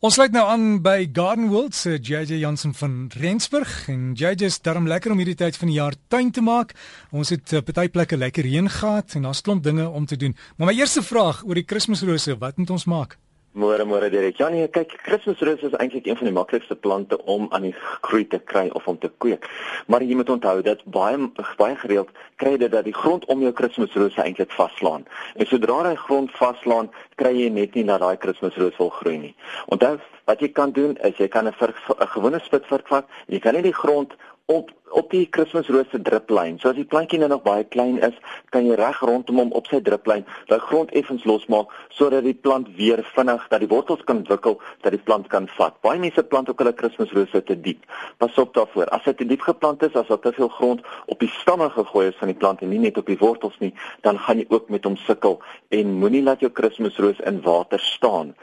Ons sluit nou aan by Garden World se JJ Jansen van Rensburg en JJ is darm lekker om hierdie tyd van die jaar tuin te maak. Ons het uh, party plekke lekker reën gehad en daar's klomp dinge om te doen. Maar my eerste vraag oor die Kersrose, wat moet ons maak? Môre môre Derek. Ja nee, kyk, Kersrose is eintlik een van die maklikste plante om aan die groei te kry of om te kweek. Maar jy moet onthou dat baie baie gereeld kry jy dat die grond om jou Kersrose eintlik vaslaan. En sodra hy grond vaslaan, kry jy net nie dat daai Kersrose wil groei nie. Onthou, wat jy kan doen is jy kan 'n gewone spitvark vat. Jy kan net die grond op op die Kersrose driplyn. So as die plantjie nou nog baie klein is, kan jy reg rondom hom op sy driplyn daai grond effens losmaak sodat die plant weer vinnig dat die wortels kan ontwikkel dat die plant kan vat. Baie mense plant ook hulle Kersrose te diep. Pas op daarvoor. As dit te diep geplant is, as daar te veel grond op die stamme gegooi is van die plant en nie net op die wortels nie, dan gaan jy ook met hom sukkel en moenie laat jou Kersrose in water staan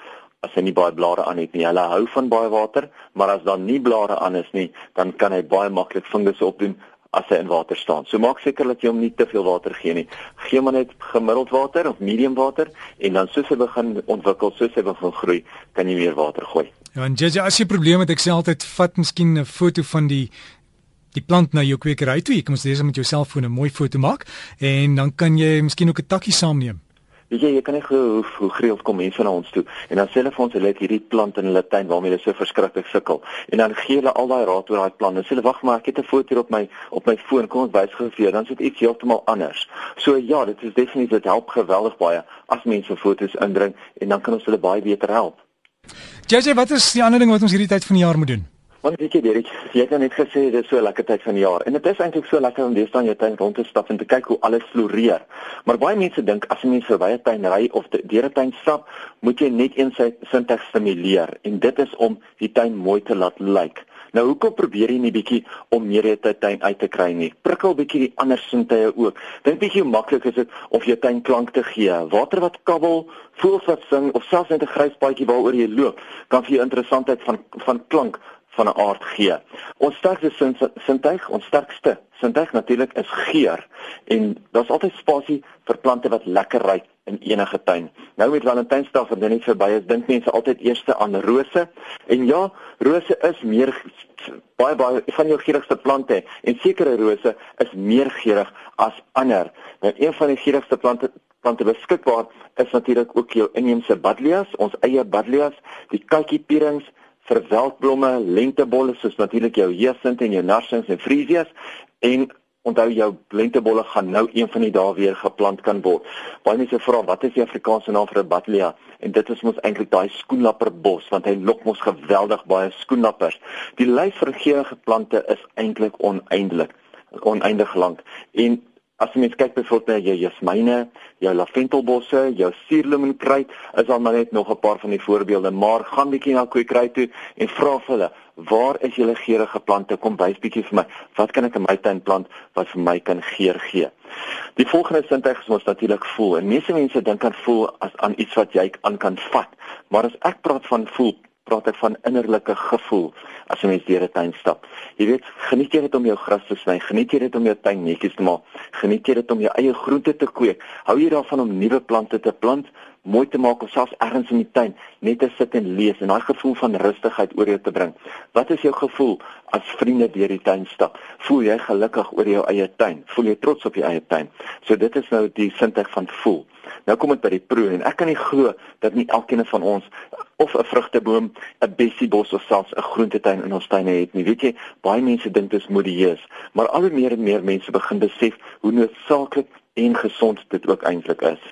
as hy nie baie blare aan het nie. Hulle hou van baie water, maar as daar nie blare aan is nie, dan kan hy baie maklik fungus opdoen as hy in water staan. So maak seker dat jy hom nie te veel water gee nie. Gee maar net gemiddeld water of medium water en dan soos hy begin ontwikkel, soos hy begin groei, kan jy meer water gooi. Ja, en JJ, as jy probleme het, ek sê altyd vat miskien 'n foto van die die plant na jou kwekery toe. Jy kan mos dis met jou selfoon 'n mooi foto maak en dan kan jy miskien ook 'n takkie saamneem. Weet jy, jy kan nie glo hoe hoe gereeld kom mense na ons toe en dan sê hulle vir ons hulle het hierdie plant in hulle tuin waarmee hulle so verskriklik sukkel. En dan gee hulle al daai raad oor daai plant. Hulle sê wag maar, ek het 'n foto op my op my foon, kom ons wys gou vir jou. Dan is dit iets heeltemal anders. So ja, dit is definitief dit help geweldig baie as mense foto's indring en dan kan ons hulle baie beter help. JJ, wat is die ander ding wat ons hierdie tyd van die jaar moet doen? Want weet jy Derek, jy het nou net gesê dit is so 'n lekker tyd van die jaar en dit is eintlik so lekker om weer staan jou tuin rond te stap en te kyk hoe alles floreer. Maar baie mense dink as 'n mens verby 'n tuin ry of deur 'n tuin stap, moet jy net een sintuig stimuleer en dit is om die tuin mooi te laat lyk. Nou hoekom probeer jy nie bietjie om meer uit 'n tuin uit te kry nie? Prikkel bietjie die ander sintuie ook. Dink bietjie hoe maklik is dit of jou tuin klank te gee. Water wat kabbel, voëls wat sing of selfs net 'n grys paadjie waaroor jy loop, kan vir jou interessantheid van van klank van 'n aard gee. Ons sterkste sintuig, ons sterkste sintuig natuurlik is geur en daar's altyd spasie vir plante wat lekker ruik in enige tuin. Nou met Valentynsdag wat net verby is, dink mense altyd eers aan rose. En ja, rose is meer baie baie van jou geurigste plante en sekere rose is meer geurig as ander. Nou een van die geurigste plante plante beskikbaar is natuurlik ook jou inheemse badlias, ons eie badlias, die kykiepierings, vir veldblomme, lentebolle soos natuurlik jou hyacint en jou narsings en fresias en onthou jou lentebolle gaan nou een van die dae weer geplant kan word. Baie mense vra wat is die Afrikaanse naam vir 'n badlia en dit is mos eintlik daai skoenlapperbos want hy lok mos geweldig baie skoenlappers. Die lys vir geurende plante is eintlik oneindelik oneindig lank en As jy mens kyk byvoorbeeld na jou jasmyne, jou laventelbosse, jou suurlemoenkruid, is daar maar net nog 'n paar van die voorbeelde, maar gaan bietjie na kweekry toe en vra vir hulle, waar is julle geurende plante? Kom wys bietjie vir my. Wat kan ek in my tuin plant wat vir my kan geur gee? Die volgende sintuig is ons natuurlik voel. En meeste mense dink aan voel as aan iets wat jy aan kan vat. Maar as ek praat van voel, praat ek van innerlike gevoel as jy mens deur 'n tuin stap. Jy weet, geniet jy dit om jou gras te sny, geniet jy dit om jou tuin netjies te maak, geniet jy dit om jou eie groente te kweek. Hou jy daarvan om nuwe plante te plant, mooi te maak of selfs ergens in die tuin net te sit en lees en daai gevoel van rustigheid oor jou te bring. Wat is jou gevoel as vriende deur die tuin stap? Voel jy gelukkig oor jou eie tuin? Voel jy trots op jou eie tuin? So dit is nou die sintuig van voel. Nou kom dit by die proe en ek kan nie glo dat nie elkeen van ons of 'n vrugteboom, 'n bessiebos of selfs 'n groentetein in ons tuine het nie. Weet jy, baie mense dink dit is modieus, maar al hoe meer en meer mense begin besef hoe noodsaaklik en gesond dit ook eintlik is.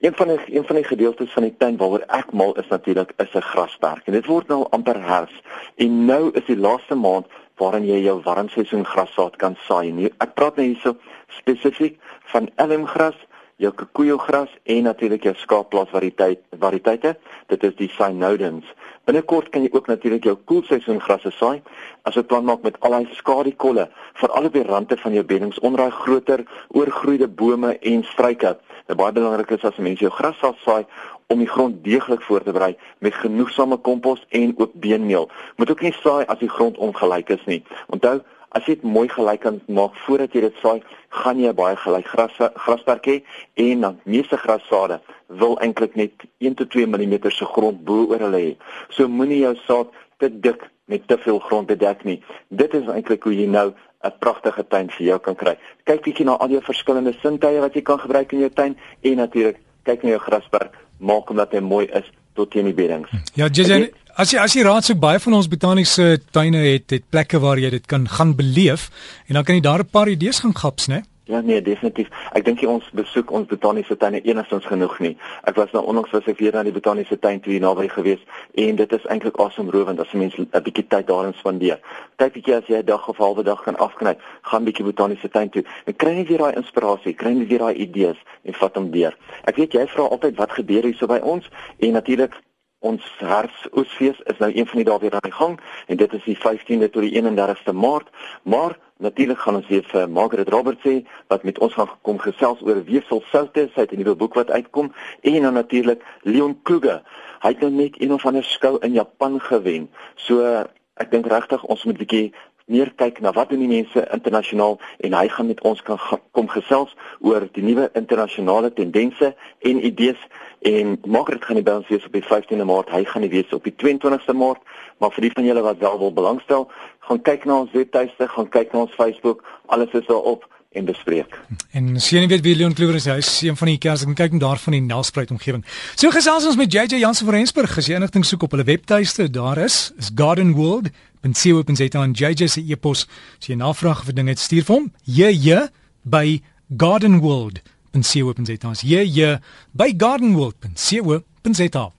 Een van die een van die gedeeltes van die tuin waaroor ek mal is natuurlik is 'n grasperk. En dit word nou amper herfs en nou is die laaste maand waarin jy jou warmseisoen grassaad kan saai. En ek praat nou hierso spesifiek van elmgras jou kikoeogras en natuurlik jou skaapplaas variëteit variëteite. Dit is die cynodons. Binnekort kan jy ook natuurlik jou koelseisoengrasse saai as jy plan maak met al daai skadikolle vir al die rande van jou beddings onder daai groter oorgroeide bome en struike. Dit baie belangrik is as mense jou gras sal saai om die grond deeglik voor te berei met genoegsame kompos en ook beenmeel. Moet ook nie saai as die grond ongelyk is nie. Onthou As jy dit mooi gelyk kan maak voordat jy dit saai, gaan jy baie gelyk gras grasperk hê en dan meeste grassade wil eintlik net 1 tot 2 mm se grond bo oor hulle hê. So moenie jou saad te dik met te veel grond bedek nie. Dit is eintlik hoe jy nou 'n pragtige tuin vir jou kan kry. Kyk bietjie na al jou verskillende sintuie wat jy kan gebruik in jou tuin en natuurlik kyk na jou grasperk, maak hom dat hy mooi is tot teen die beddings. Ja, jy as jy as jy raad soek baie van ons botaniese tuine het het plekke waar jy dit kan gaan beleef en dan kan jy daar 'n paar idees gaan gaps, né? Ja nee, definitief. Ek dink ons besoek ons botaniese tuine enigstens genoeg nie. Ek was nou onlangs was ek weer na die botaniese tuin toe hier naby gewees en dit is eintlik asemrowend as 'n mens 'n bietjie tyd daarin spandeer. Kyk bietjie as jy 'n dag of 'n halwe dag kan afknyp, gaan bietjie botaniese tuin toe. En kry net weer daai inspirasie, kry net weer daai idees en vat hom deur. Ek weet jy vra altyd wat gebeur hier so by ons en natuurlik Ons herfsoesfees is nou een van die dae weer aan die gang en dit is die 15de tot die 31ste Maart, maar Natuurlik gaan ons weer vir Margaret Roberts sê wat met ons gaan kom gesels oor weefsel soutte, sy het 'n nuwe boek wat uitkom. En dan natuurlik Leon Kluge. Hy het nou net een of ander skou in Japan gewen. So ek dink regtig ons moet 'n bietjie meer kyk na wat doen die mense internasionaal en hy gaan met ons kan kom gesels oor die nuwe internasionale tendense en idees en Margaret gaan nie by ons wees op die 15de Maart, hy gaan nie wees op die 22ste Maart, maar vir die van julle wat wel wil belangstel, gaan kyk na ons webtuiste, gaan kyk na ons Facebook, alles is daar op en bespreek. En sien jy weet wie Leon Kluwer is, hy is een van die kers, ek kyk net daar van die Nelspruit omgewing. So gesels ons met JJ Jansen van Rensburg, as jy enigting soek op hulle webtuiste, daar is is Garden World .co.za en JJ se e-pos as jy navraag vir dinge het stuur vir hom. JJ by Garden World. .co.za. Jy jy by Garden World. .co.za.